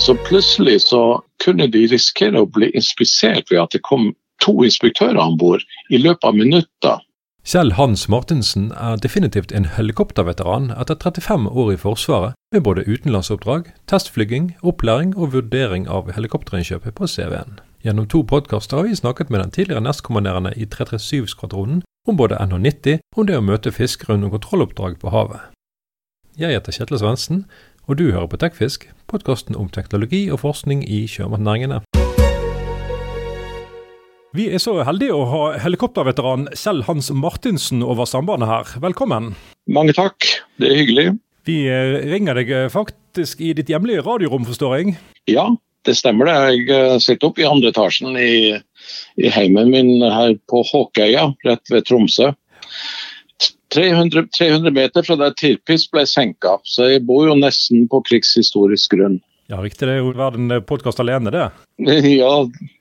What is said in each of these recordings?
Så plutselig så kunne de risikere å bli inspisert ved at det kom to inspektører om bord i løpet av minutter. Kjell Hans Martinsen er definitivt en helikopterveteran etter 35 år i Forsvaret, med både utenlandsoppdrag, testflyging, opplæring og vurdering av helikopterinnkjøpet på CV-en. Gjennom to podkaster har vi snakket med den tidligere nestkommanderende i 337-skvadronen om både NH90 og det å møte fiskere under kontrolloppdrag på havet. Jeg heter Kjetil Svendsen, og du hører på Tekfisk, podkasten om teknologi og forskning i sjømatnæringene. Vi er så heldige å ha helikopterveteran Kjell Hans Martinsen over sambandet her. Velkommen. Mange takk, det er hyggelig. Vi eh, ringer deg eh, faktisk i ditt hjemlige radiorom, forstår jeg? Ja, det stemmer det. Jeg eh, sitter oppe i andre etasjen i, i heimen min her på Håkøya, rett ved Tromsø. 300, 300 meter fra der Tirpitz ble senka, så jeg bor jo nesten på krigshistorisk grunn. Ja, riktig. Det er jo verden podkast alene, det. Ja,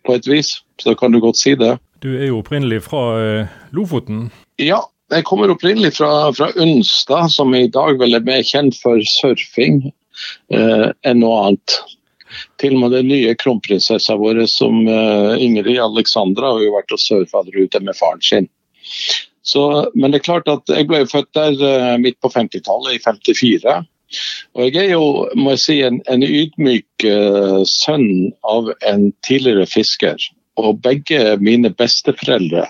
på et vis. Så kan du godt si det. Du er jo opprinnelig fra uh, Lofoten? Ja, jeg kommer opprinnelig fra, fra Unstad, som i dag vel er mer kjent for surfing eh, enn noe annet. Til og med den nye kronprinsessa vår, som eh, Ingrid Alexandra, har jo vært og surfa der ute med faren sin. Så, men det er klart at jeg ble født der midt på 50-tallet, i 54. Og jeg er jo må jeg si, en, en ydmyk uh, sønn av en tidligere fisker. Og begge mine besteforeldre,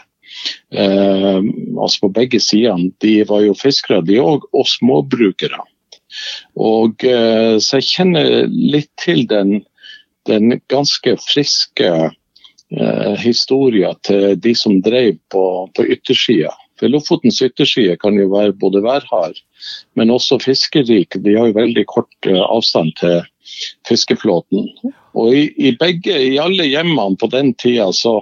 uh, altså på begge sidene, de var jo fiskere, de òg, og småbrukere. Og uh, Så jeg kjenner litt til den, den ganske friske historien til de som drev på, på yttersida. For Lofotens ytterside kan jo være både værhard, men også fiskerik. De har jo veldig kort eh, avstand til fiskeflåten. Og i, i, begge, i alle hjemmene på den tida, så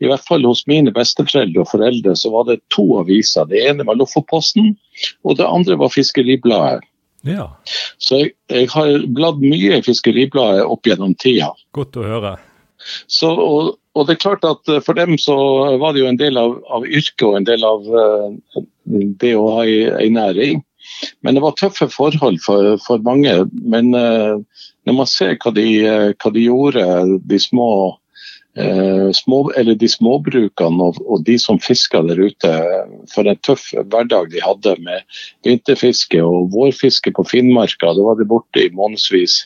i hvert fall hos mine besteforeldre og foreldre, så var det to aviser. Det ene var Lofotposten, og det andre var Fiskeribladet. Ja. Så jeg, jeg har bladd mye i Fiskeribladet opp gjennom tida. Godt å høre. Så, og, og, det er klart at For dem så var det jo en del av, av yrket og en del av uh, det å ha ei næring. Men det var tøffe forhold for, for mange. Men uh, når man ser hva de, hva de gjorde, de små, uh, små eller de småbrukene og, og, de som fiska der ute, for en tøff hverdag de hadde med vinterfiske og vårfiske på Finnmarka. Da var de borte i månedsvis.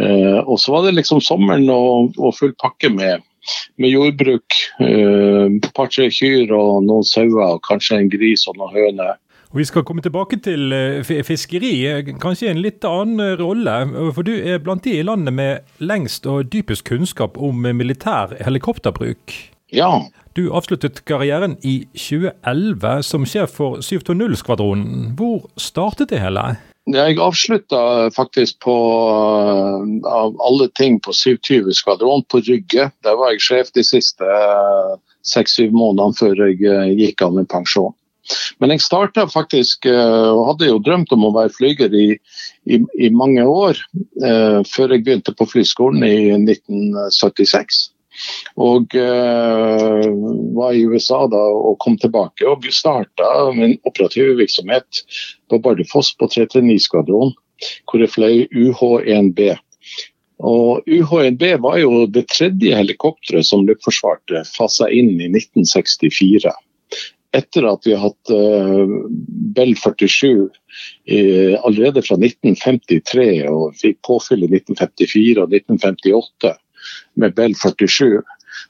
Og så var det liksom sommeren og, og full pakke med, med jordbruk. Uh, par-tre kyr og noen sauer, kanskje en gris og noen høner. Og Vi skal komme tilbake til eh, fiskeri, kanskje i en litt annen rolle. For du er blant de i landet med lengst og dypest kunnskap om militær helikopterbruk. Ja. Du avsluttet karrieren i 2011 som sjef for 720-skvadronen. Hvor startet det hele? Jeg avslutta faktisk på uh, av alle ting på 27 skvadron på Rygge. Der var jeg sjef de siste uh, seks-syv månedene før jeg uh, gikk av med pensjon. Men jeg starta faktisk, og hadde jo drømt om å være flyger i, i, i mange år, før jeg begynte på flyskolen i 1976. Og uh, var i USA da og kom tilbake og starta min operative virksomhet på Bardufoss på 339-skvadronen, hvor jeg fløy UH-1B. Og UH-1B var jo det tredje helikopteret som Luftforsvaret fasa inn i 1964 etter at vi har hatt uh, Bell 47 i, allerede fra 1953 og fikk påfyll i 1954 og 1958 med Bell 47,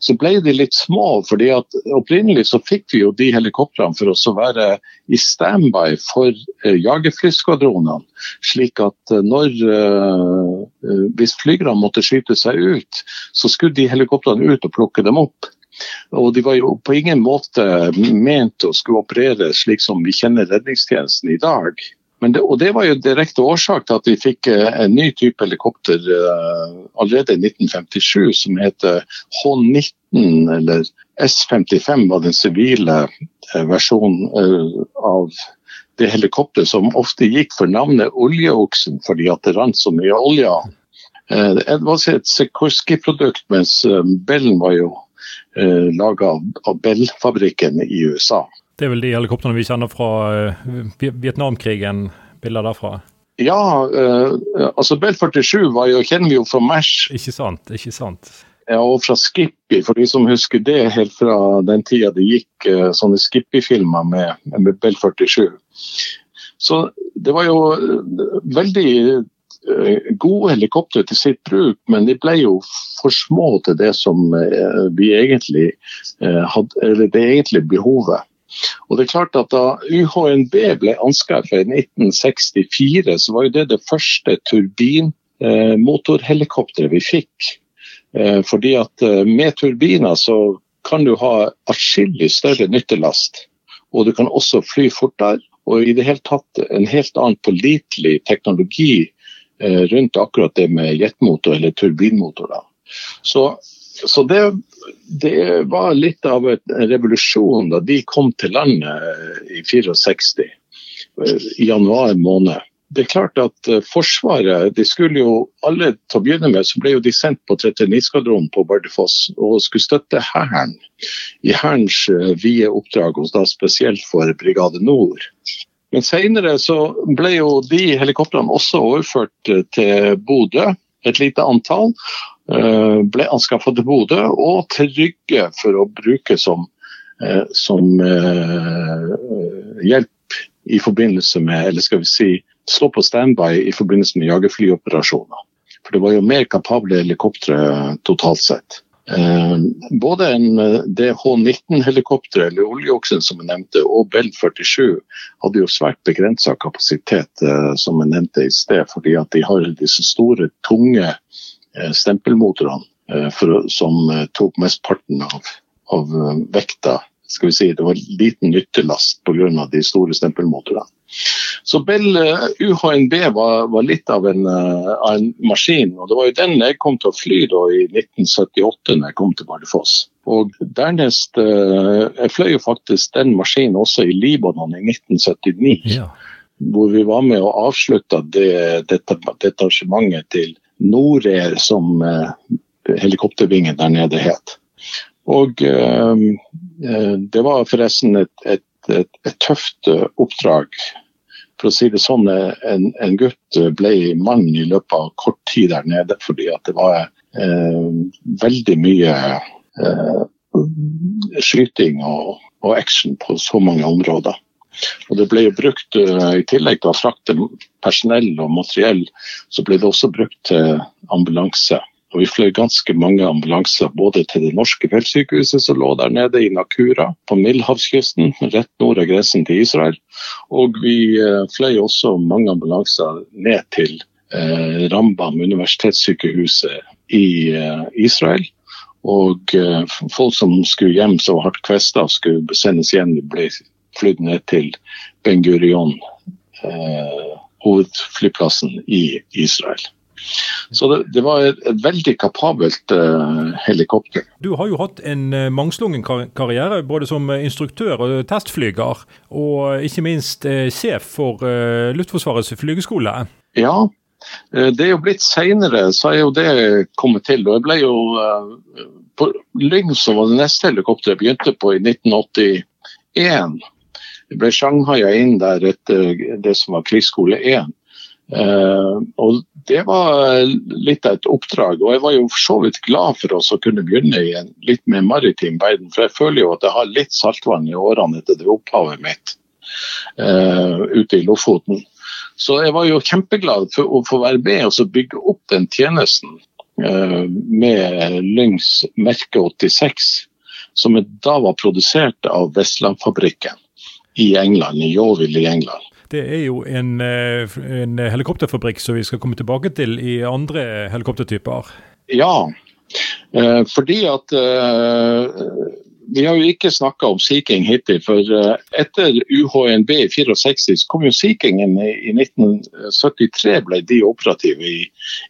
så ble de litt små. fordi at Opprinnelig så fikk vi jo de helikoptrene for å være i standby for uh, jagerflyskvadronene. Slik at uh, når uh, Hvis flygerne måtte skyte seg ut, så skulle de helikoptrene ut og plukke dem opp. Og De var jo på ingen måte ment å skulle operere slik som vi kjenner redningstjenesten i dag. Det, og Det var jo direkte årsak til at vi fikk eh, en ny type helikopter uh, allerede i 1957 som heter H19, eller S55 var den sivile uh, versjonen av det helikopteret som ofte gikk for navnet Oljeoksen fordi at det rant så mye olje. Det var et Sikorsky-produkt, mens Bellen var jo laga av Bell-fabrikken i USA. Det er vel de helikoptrene vi kjenner fra uh, Vietnamkrigen, bilder derfra? Ja, eh, altså Bell 47 var jo, kjenner vi jo fra Mash. Ikke sant, ikke sant. Ja, og fra Skippy, for de som husker det helt fra den tida det gikk eh, sånne Skippy-filmer med, med Bell 47. Så det var jo veldig gode helikoptre til sitt bruk, men de ble jo for små til det som vi egentlig hadde, eller det egentlige behovet. Og det er klart at Da UHNB ble anskaffet i 1964, så var jo det det første turbinmotorhelikopteret vi fikk. Eh, fordi at eh, Med turbiner så kan du ha atskillig større nyttelast. Og du kan også fly fortere. Og i det hele tatt en helt annen pålitelig teknologi eh, rundt akkurat det med jetmotor eller turbinmotor. Så så det, det, var litt av en revolusjon da de kom til landet i 64, i januar måned. Det er klart at eh, Forsvaret de skulle jo alle til å begynne med så ble jo de sendt på 39-skvadronen på Bardufoss og skulle støtte Hæren i Hærens eh, vide oppdrag, og da spesielt for Brigade Nord. Men senere så ble jo de helikoptrene også overført eh, til Bodø, et lite antall. Eh, ble anskaffet til Bodø og til Rygge for å bruke som, eh, som eh, hjelp i forbindelse med, eller skal vi si, stå på standby i forbindelse med jagerflyoperasjoner. For det var jo mer kapable helikoptre totalt sett. Både en DH-19-helikopter eller oljeoksen som jeg nevnte, og Bell 47 hadde jo svært begrensa kapasitet, som jeg nevnte i sted, fordi at de har disse store, tunge stempelmotorene eh, for, som eh, tok mesteparten av, av vekta. Skal vi si, Det var liten nyttelast pga. de store stempelmotorene. Så Bell UHNB var, var litt av en, av en, maskin. og Det var jo den jeg kom til å fly da i 1978 når jeg kom til Bardufoss. Og dernest Jeg fløy jo faktisk den maskinen også i Libanon i 1979. Ja. Hvor vi var med og avslutta det, dette detasjementet til Norair, som eh, helikoptervingen der nede het. Og eh, eh, det var forresten et, et, et, et, tøft oppdrag. For å si det sånn, en, en, gutt ble mann i løpet av kort tid der nede fordi at det var eh, veldig mye eh, skyting og, og, action på så mange områder. Og det ble jo brukt, uh, I tillegg til å frakte personell og materiell, så ble det også brukt til ambulanse. Og Vi fløy ganske mange ambulanser både til det norske feltsykehuset som lå der nede i Nakura, på Middelhavskysten, rett nord av grensen til Israel. Og vi uh, fløy også mange ambulanser ned til eh, Rambam, universitetssykehuset i Israel. Og folk som skulle hjem så hardt kvesta, skulle sendes igjen, ble flydd ned til Ben Gurion, eh, hovedflyplassen i Israel. Så det, det var et, et, veldig kapabelt eh, helikopter. Du har jo hatt en uh, mangslungen kar karriere, både som instruktør og testflyger. Og ikke minst eh, sjef for Luftforsvarets flygeskole. Ja, det er jo blitt seinere, så er jo det kommet til. Og jeg ble jo på Lyng, som var det neste helikopteret jeg begynte på i 1981. Jeg ble shanghaia inn der etter det som var krigsskole 1. Uh, og Det var litt av et oppdrag. og Jeg var jo for så vidt glad for oss å kunne begynne i en litt mer maritim verden. For jeg føler jo at jeg har litt saltvann i årene etter det opphavet mitt uh, ute i Lofoten. Så jeg var jo kjempeglad for å få være med og bygge opp den tjenesten uh, med Lyngs merke 86, som da var produsert av Vestlandfabrikken i England, i Yorville i England. Det er jo en, eh, en, helikopterfabrikk som vi skal komme tilbake til i andre helikoptertyper. Ja, eh, fordi at eh, vi har jo ikke snakka om Sea King hittil. For etter UHNB i 64 så kom jo Sea Kingen i 1973 ble de operative i,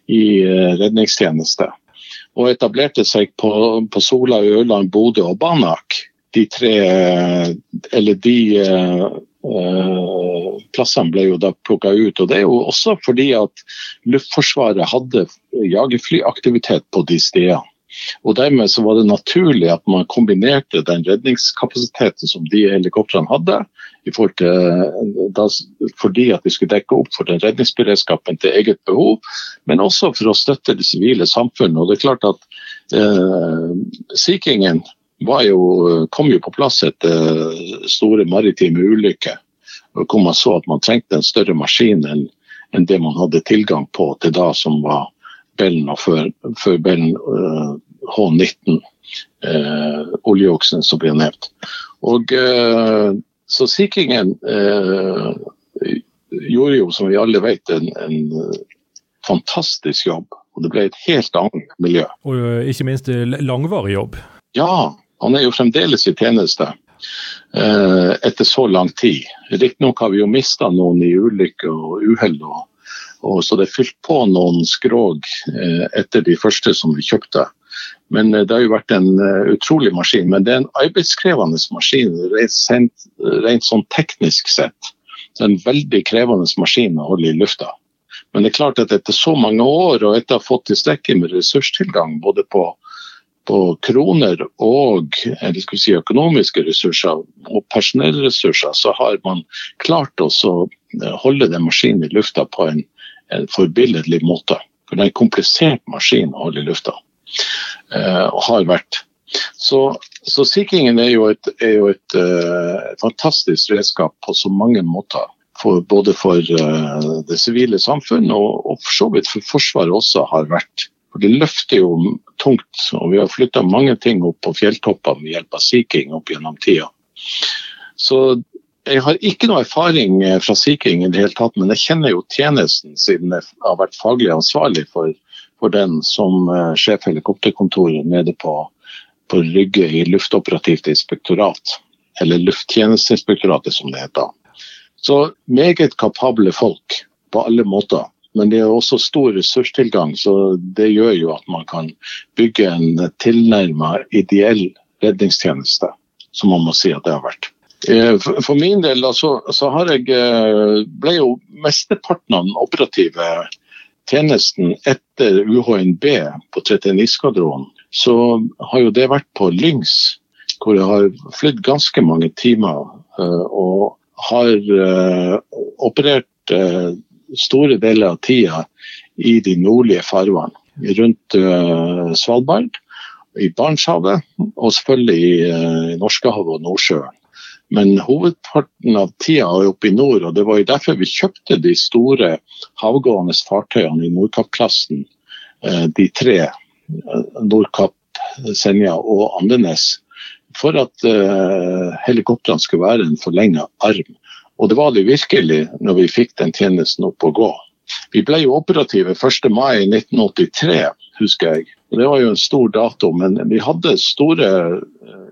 i redningstjeneste. Og etablerte seg på, på Sola, Ørland, Bodø og Banak de tre Eller de uh, plassene ble jo da plukka ut. og Det er jo også fordi at Luftforsvaret hadde jagerflyaktivitet på de stedene. Og Dermed så var det naturlig at man kombinerte den redningskapasiteten som de helikoptrene hadde, til, da, fordi at vi skulle dekke opp for den redningsberedskapen til eget behov, men også for å støtte det sivile samfunnet. Og det er klart at eh, Sea Kingen jo, kom jo på plass etter store maritime ulykker, hvor man så at man trengte en større maskin enn en det man hadde tilgang på til da, som var Bellen og før, før Bellen uh, H19, uh, oljeoksen som ble nevnt. Og uh, Så Sea Kingen gjorde jo, som vi alle vet, en, en fantastisk jobb. Og det ble et helt annet miljø. Og ikke minst langvarig jobb. Ja, han er jo fremdeles i tjeneste etter så lang tid. Riktignok har vi jo mista noen i ulykker og uhell. og og så det er fylt på noen skrog eh, etter de første som vi kjøpte. Men eh, det har jo vært en uh, utrolig maskin. Men det er en arbeidskrevende maskin rent, rent sånn teknisk sett. Det er en veldig krevende maskin å holde i lufta. Men det er klart at etter så mange år og etter å ha fått tilstrekkelig med ressurstilgang både på, på kroner og si, økonomiske ressurser og personellressurser, så har man klart å holde den maskinen i lufta på en en forbilledlig måte. For det er en komplisert maskin å holde i lufta, eh, og har vært. Så, så Sea Kingen er jo et, er jo et eh, fantastisk redskap på så mange måter. For, både for eh, det sivile samfunn og, og, for så vidt for Forsvaret også har vært. For Det løfter jo tungt, og vi har flytta mange ting opp på fjelltoppene ved hjelp av Sea King opp gjennom tida. Så jeg har ikke noe erfaring eh, fra Sea King i det hele tatt, men jeg kjenner jo tjenesten siden jeg har vært faglig ansvarlig for, for den som uh, sjef helikopterkontoret nede på, på Rygge i luftoperativt inspektorat. Eller Lufttjenesteinspektoratet, som det heter. Så meget kapable folk på alle måter. Men det er også stor ressurstilgang, så det gjør jo at man kan bygge en tilnærma ideell redningstjeneste, som man må si at det har vært. Eh, for min del da, så, så har jeg, eh, ble jo mesteparten av den operative tjenesten etter UHNB på 39-skvadronen, så har jo det vært på Lyngs, hvor jeg har flydd ganske mange timer. Eh, og har operert store deler av tida i de nordlige farvann. Rundt Svalbard, i Barentshavet og selvfølgelig i Norskehavet og Nordsjøen. Men hovedparten av tida er oppe i nord, og det var jo derfor vi kjøpte de store havgående fartøyene i Nordkapp-klassen. Eh, de tre, eh, Nordkapp, Senja og Andenes. For at helikoptrene skulle være en forlenga arm. Og det var det virkelig når vi fikk den tjenesten opp å gå. Vi ble jo operative 1. mai 1983, husker jeg. Og det var jo en stor dato, men vi hadde store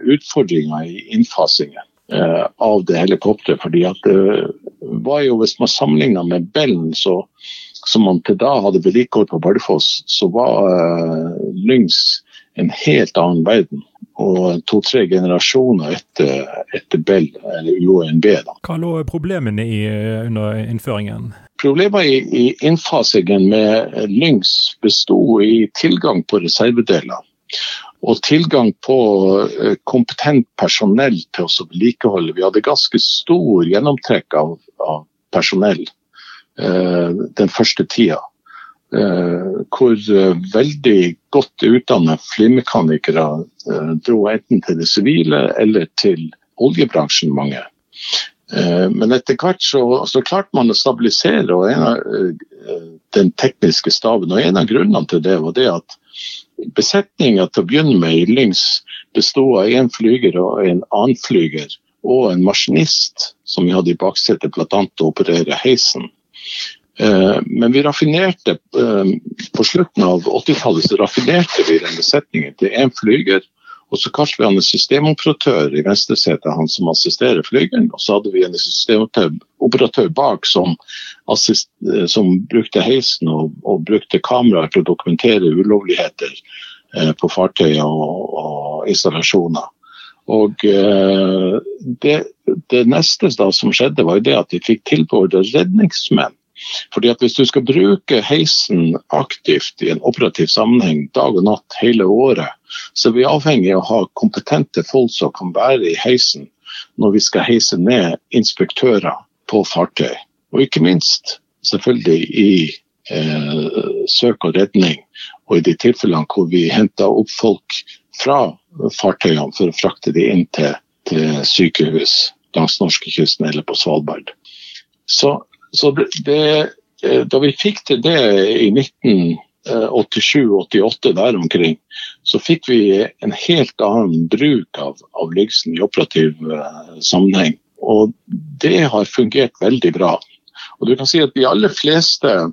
utfordringer i innfasingen. Eh, av det helikopteret. fordi at det var jo, Hvis man sammenligna med Bellen, så, som man til da hadde vedlikehold på Bardufoss, så var uh, Lyngs en helt annen verden. Og to-tre generasjoner etter, etter Bell, eller UNB. Da. Hva lå problemene i eh, under innføringen? Problemet i, i innfasingen med Lynx besto i tilgang på reservedeler og tilgang på eh, kompetent personell til å vedlikeholde. Vi hadde ganske stor gjennomtrekk av, av personell eh, den første tida. Eh, hvor eh, veldig godt utdanna flymekanikere eh, dro enten til det sivile eller til oljebransjen, mange. Men etter hvert så, så klarte man å stabilisere av, den tekniske staben. Og en av grunnene til det var det at Besetninga til å begynne med i Lyngs bestod av én flyger og en annen flyger, og en maskinist som vi hadde i baksetet bl.a. å operere heisen. Eh, men vi raffinerte eh, på slutten av 80-tallet så raffinerte vi den besetningen til én flyger og så kalte vi han en systemoperatør i venstresetet, han som assisterer flygeren. Og så hadde vi en systemoperatør bak som, assist, som brukte heisen og, og, brukte kameraer til å dokumentere ulovligheter eh, på fartøyer og, og installasjoner. Og eh, det, det, neste da som skjedde, var det at de fikk tilbeordret redningsmenn Fordi at Hvis du skal bruke heisen aktivt i en operativ sammenheng dag og natt hele året, så er vi avhengig av å ha kompetente folk som kan være i heisen når vi skal heise ned inspektører på fartøy. Og ikke minst selvfølgelig i eh, søk og redning, og i de tilfellene hvor vi henter opp folk fra fartøyene for å frakte dem inn til, til sykehus langs norskekysten eller på Svalbard. Så, så det, eh, da vi fikk til det i 1987-88 der omkring, så fikk vi en helt annen bruk av, av Lygsen i operativ uh, sammenheng. Og det har fungert veldig bra. Og du kan si at de aller fleste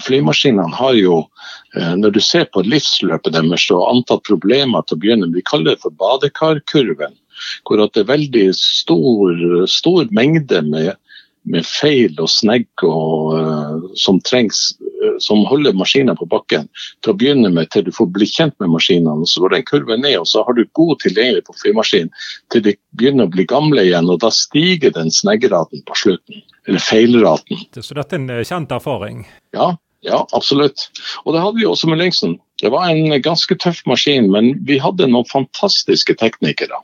flymaskinene har jo, når du ser på livsløpet deres og antall problemer til å begynne med, vi kaller det for badekarkurven hvor det er veldig stor, stor mengde med, med, feil og snegg og, uh, som trengs, uh, som holder maskinen på bakken til å begynne med til du får bli kjent med maskinene. Så går den kurven ned, og så har du god tilgjengelig på flymaskinen til de begynner å bli gamle igjen. og Da stiger den sneggraten på slutten, eller feilraten. Så dette er en eh, kjent erfaring? Ja, ja, absolutt. Og det hadde vi også med Lyngsen. Det var en ganske tøff maskin, men vi hadde noen fantastiske teknikere.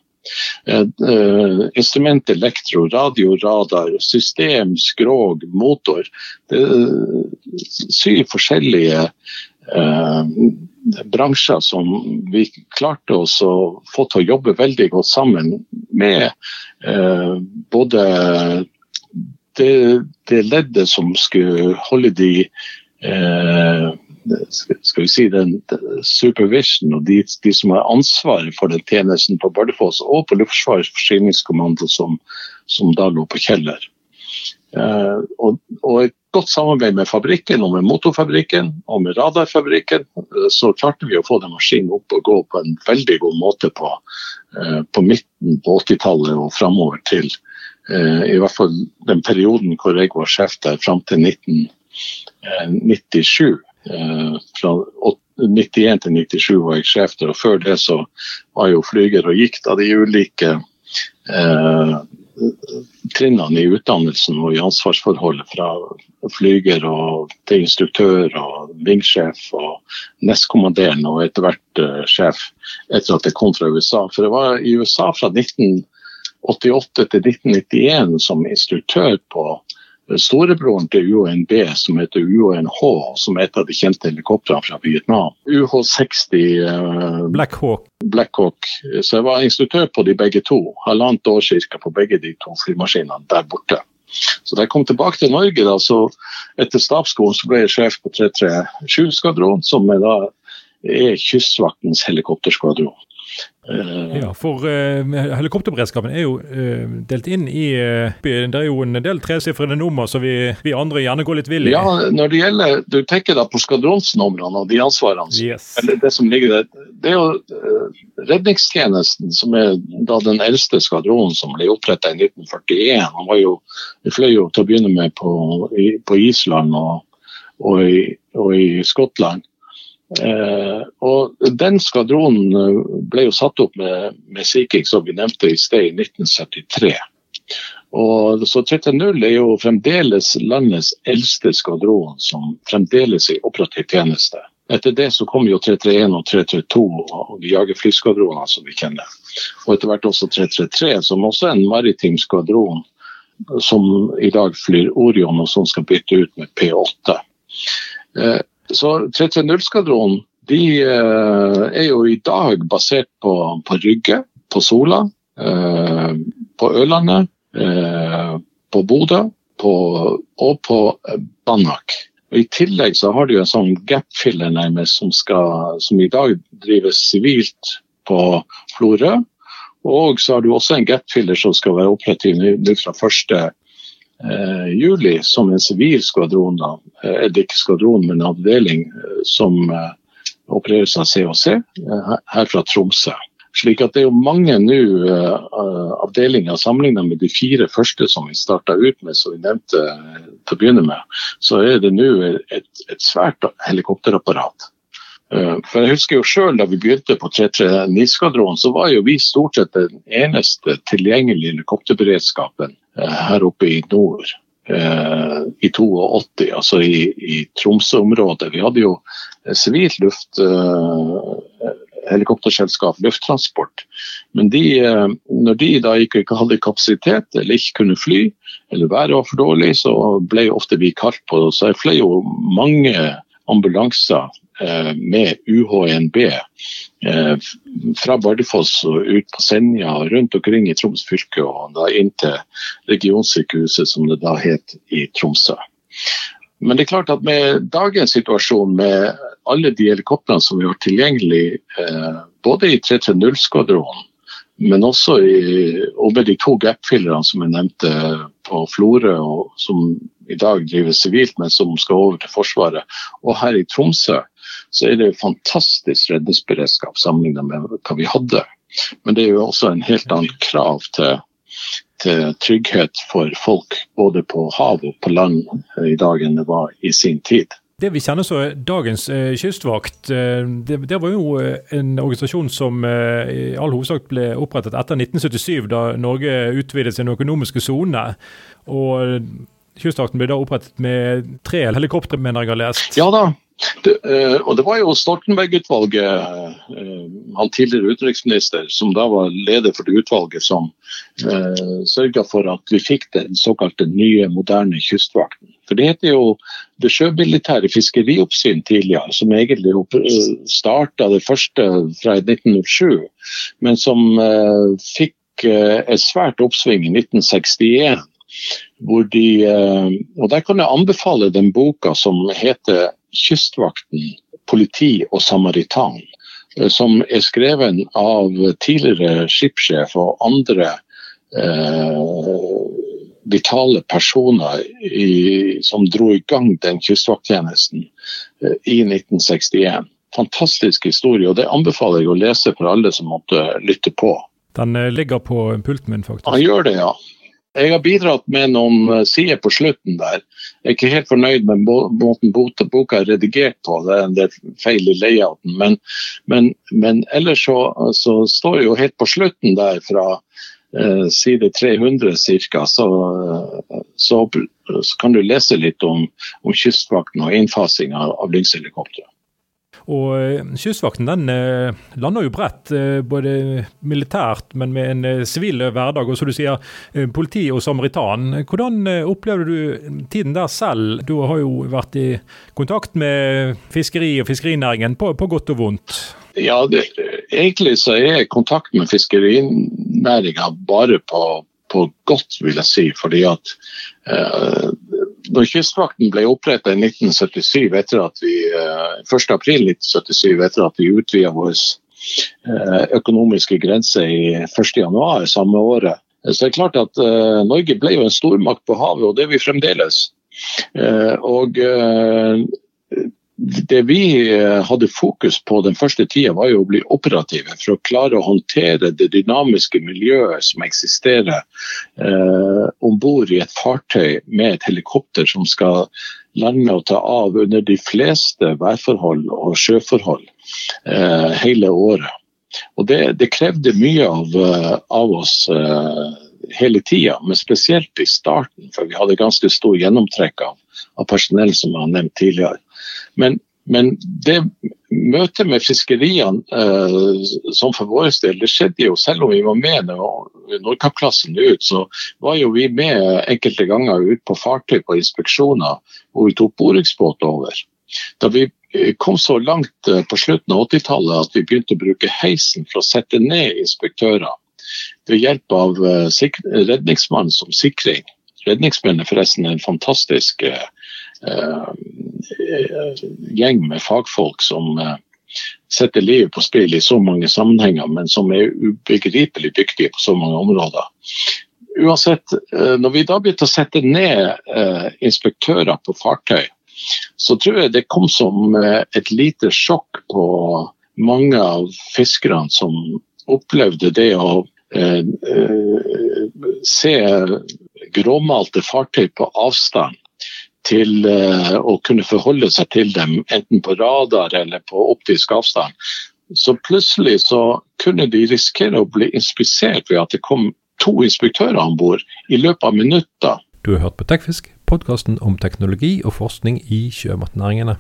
Eh, eh, instrument, elektro, radio, radar, system, skrog, motor. Det er syv forskjellige eh, bransjer som vi klarte oss å få til å jobbe veldig godt sammen med eh, både det, det, leddet som skulle holde de eh, skal vi si, den, supervision og de, de, som har ansvaret for den tjenesten på Bardufoss og på Luftforsvarets forsyningskommando som, som, da lå på Kjeller. Eh, og, og, et godt samarbeid med fabrikken og med motorfabrikken og med radarfabrikken, eh, så klarte vi å få den maskinen opp og gå på en veldig god måte på, eh, på midten på 80-tallet og framover til eh, i hvert fall den perioden hvor jeg var sjef der, fram til 1997. Eh, fra 91 til 97 var jeg sjef der, og før det så var jo flyger og gikk da de ulike eh, trinnene i utdannelsen og i ansvarsforholdet fra flyger og til instruktør og vingsjef og nestkommanderende og etter hvert uh, sjef etter at jeg kom fra USA. For det var i USA fra 1988 til 1991 som instruktør på storebroren til UHNB, som heter UHNH, som er et av de kjente helikoptrene fra Vietnam. UH-60 uh, Black Hawk. Black Hawk. Så jeg var instruktør på de begge to. Halvannet år cirka på begge de to flymaskinene der borte. Så da jeg kom tilbake til Norge, da, så etter stabsskolen så ble jeg sjef på 337-skvadronen, som er da er Kystvaktens helikopterskvadron. Eh, ja, for uh, helikopterberedskapen er jo uh, delt inn i uh, Det er jo en del tresifrede nummer som vi, vi, andre gjerne går litt vill i. Ja, når det gjelder Du tenker da på skvadronsnumrene og de ansvarene. Yes. Eller det som ligger der. Det er jo redningstjenesten som er da den eldste skvadronen som ble oppretta i 1941. Han var jo, Vi fløy jo til å begynne med på, i, på Island og, og, i, og i Skottland. Eh, og Den skvadronen eh, ble jo satt opp med, med Sea King, som vi nevnte i sted, i 1973. Og så 330 er jo fremdeles landets eldste skvadron som fremdeles er i operativ tjeneste. Etter det så kom jo 331 og 332 og de jagerflyskvadronene som vi kjenner. Og etter hvert også 333, som også er en maritim skvadron som i dag flyr Orion og som skal bytte ut med P8. Så 330-skvadronen de eh, er jo i dag basert på, på Rygge, på Sola, eh, på Ørlandet, eh, på Bodø på, og på Banak. I tillegg så har de en sånn gap-filler nærmest som, skal, som i dag drives sivilt på Florø. Og så har du også en gap-filler som skal være operativ nå fra første eh, juli som en sivil skvadron. Da. Eh, ikke skvadron, men en avdeling eh, som eh, opereres av COC eh, her fra Tromsø. Slik at Det er jo mange nå uh, avdelinger sammenlignet med de fire første som vi starta ut med, som vi nevnte til å begynne med. Så er det nå et, et svært helikopterapparat. Uh, for jeg husker jo selv Da vi begynte på 339-skvadronen, så var jo vi stort sett den eneste tilgjengelige helikopterberedskapen Eh, her oppe i nord. eh, i 82, altså i, i Tromsø-området. Vi hadde jo sivilt luft, eh, helikopterselskap, Lufttransport. Men de, eh, når de da ikke hadde kapasitet eller ikke kunne fly, eller været var for dårlig, så ble ofte vi kalt på. Så jeg fløy jo mange ambulanser Eh, med UHNB eh, fra Bardufoss og ut på Senja og rundt omkring i Troms fylke og da inn til regionsykehuset, som det da het i Tromsø. Men det er klart at med dagens situasjon, med alle de helikoptrene som vi har tilgjengelig, eh, både i 330-skvadronen, men også i, og med de to gap-fillerne som jeg nevnte på Florø, som i dag driver sivilt, men som skal over til Forsvaret, og her i Tromsø, så er det jo fantastisk redningsberedskap sammenlignet med hva vi hadde. Men det er jo også en helt annen krav til, til trygghet for folk både på hav og på land i dag enn det var i sin tid. Det vi kjenner som dagens eh, kystvakt, eh, det, det, var jo eh, en organisasjon som eh, i all hovedsak ble opprettet etter 1977, da Norge utvidet sin økonomiske sone. Og Kystvakten ble da opprettet med tre helikoptre, mener jeg har lest? Ja da, det, uh, og det var jo Stoltenberg-utvalget, uh, han tidligere utenriksminister, som da var leder for det utvalget, som uh, eh, sørga for at vi fikk den såkalte nye, moderne kystvakten. For det heter jo det sjømilitære fiskerioppsyn tidligere, som egentlig starta det første fra 1907, men som uh, fikk et svært oppsving i 1961. Hvor de, og Der kan jeg anbefale den boka som heter Kystvakten, politi og samaritan, eh, som er skrevet av tidligere skipssjef og andre eh, vitale personer i, som dro i gang den kystvakttjenesten eh, i 1961. Fantastisk historie, og det anbefaler jeg å lese for alle som måtte lytte på. Den eh, ligger på pulten min, faktisk. Han gjør det, ja. Jeg har bidratt med noen eh, sider på slutten der. Jeg er ikke helt fornøyd med måten boka er redigert på, det er en del feil i layouten. Men, men, men ellers så, så, står det jo helt på slutten der fra eh, side 300 ca. Så, så, så, kan du lese litt om, om Kystvakten og innfasing av, av. Og eh, Kystvakten den eh, lander jo bredt, eh, både militært, men med en sivil hverdag. Og som du sier, politi og samaritan. Hvordan opplevde du tiden der selv? Du har jo vært i kontakt med fiskeri og fiskerinæringen, på, på godt og vondt. Ja, det, egentlig så er kontakt med fiskerinæringa bare på, på, godt, vil jeg si. Fordi at eh, når Kystvakten ble oppretta i 1977, etter at vi, 1.4.1977, eh, vi utvida vår eh, økonomiske grense i 1.1 samme året, så det er klart at Norge ble jo en stormakt på havet, og det er vi fremdeles. Og det vi eh, hadde fokus på den første tida, var jo å bli operative for å klare å håndtere det dynamiske miljøet som eksisterer eh, om bord i et fartøy med et helikopter som skal lande og ta av under de fleste værforhold og sjøforhold eh, hele året. Og det, det krevde mye av, eh, av oss eh, hele tida, men spesielt i starten, for vi hadde ganske stor gjennomtrekk av, av personell, som jeg har nevnt tidligere. Men, men det møtet med fiskeriene, eh, som for vår del, det skjedde jo selv om vi var med når Nordkapp-klassen ut, så var jo vi med enkelte ganger ut på fartøy på inspeksjoner hvor vi tok boreksbåt over. Da vi eh, kom så langt eh, på slutten av 80-tallet at vi begynte å bruke heisen for å sette ned inspektører ved hjelp av eh, redningsmannen som sikring. Redningsmenn er forresten en fantastisk gjeng med fagfolk som eh, setter livet på spill i så mange sammenhenger, men som er ubegripelig dyktige på så mange områder. Uansett, eh, når vi da begynte å sette ned inspektører på fartøy, så tror jeg det kom som et lite sjokk på mange av fiskerne som opplevde det å se gråmalte fartøy på avstand til uh, å kunne forholde seg til dem, enten på radar eller på optisk avstand. Så plutselig så kunne de risikere å bli inspisert ved at det kom to inspektører om bord i løpet av minutter. Du har hørt på Tekfisk podkasten om teknologi og forskning i sjømatnæringene.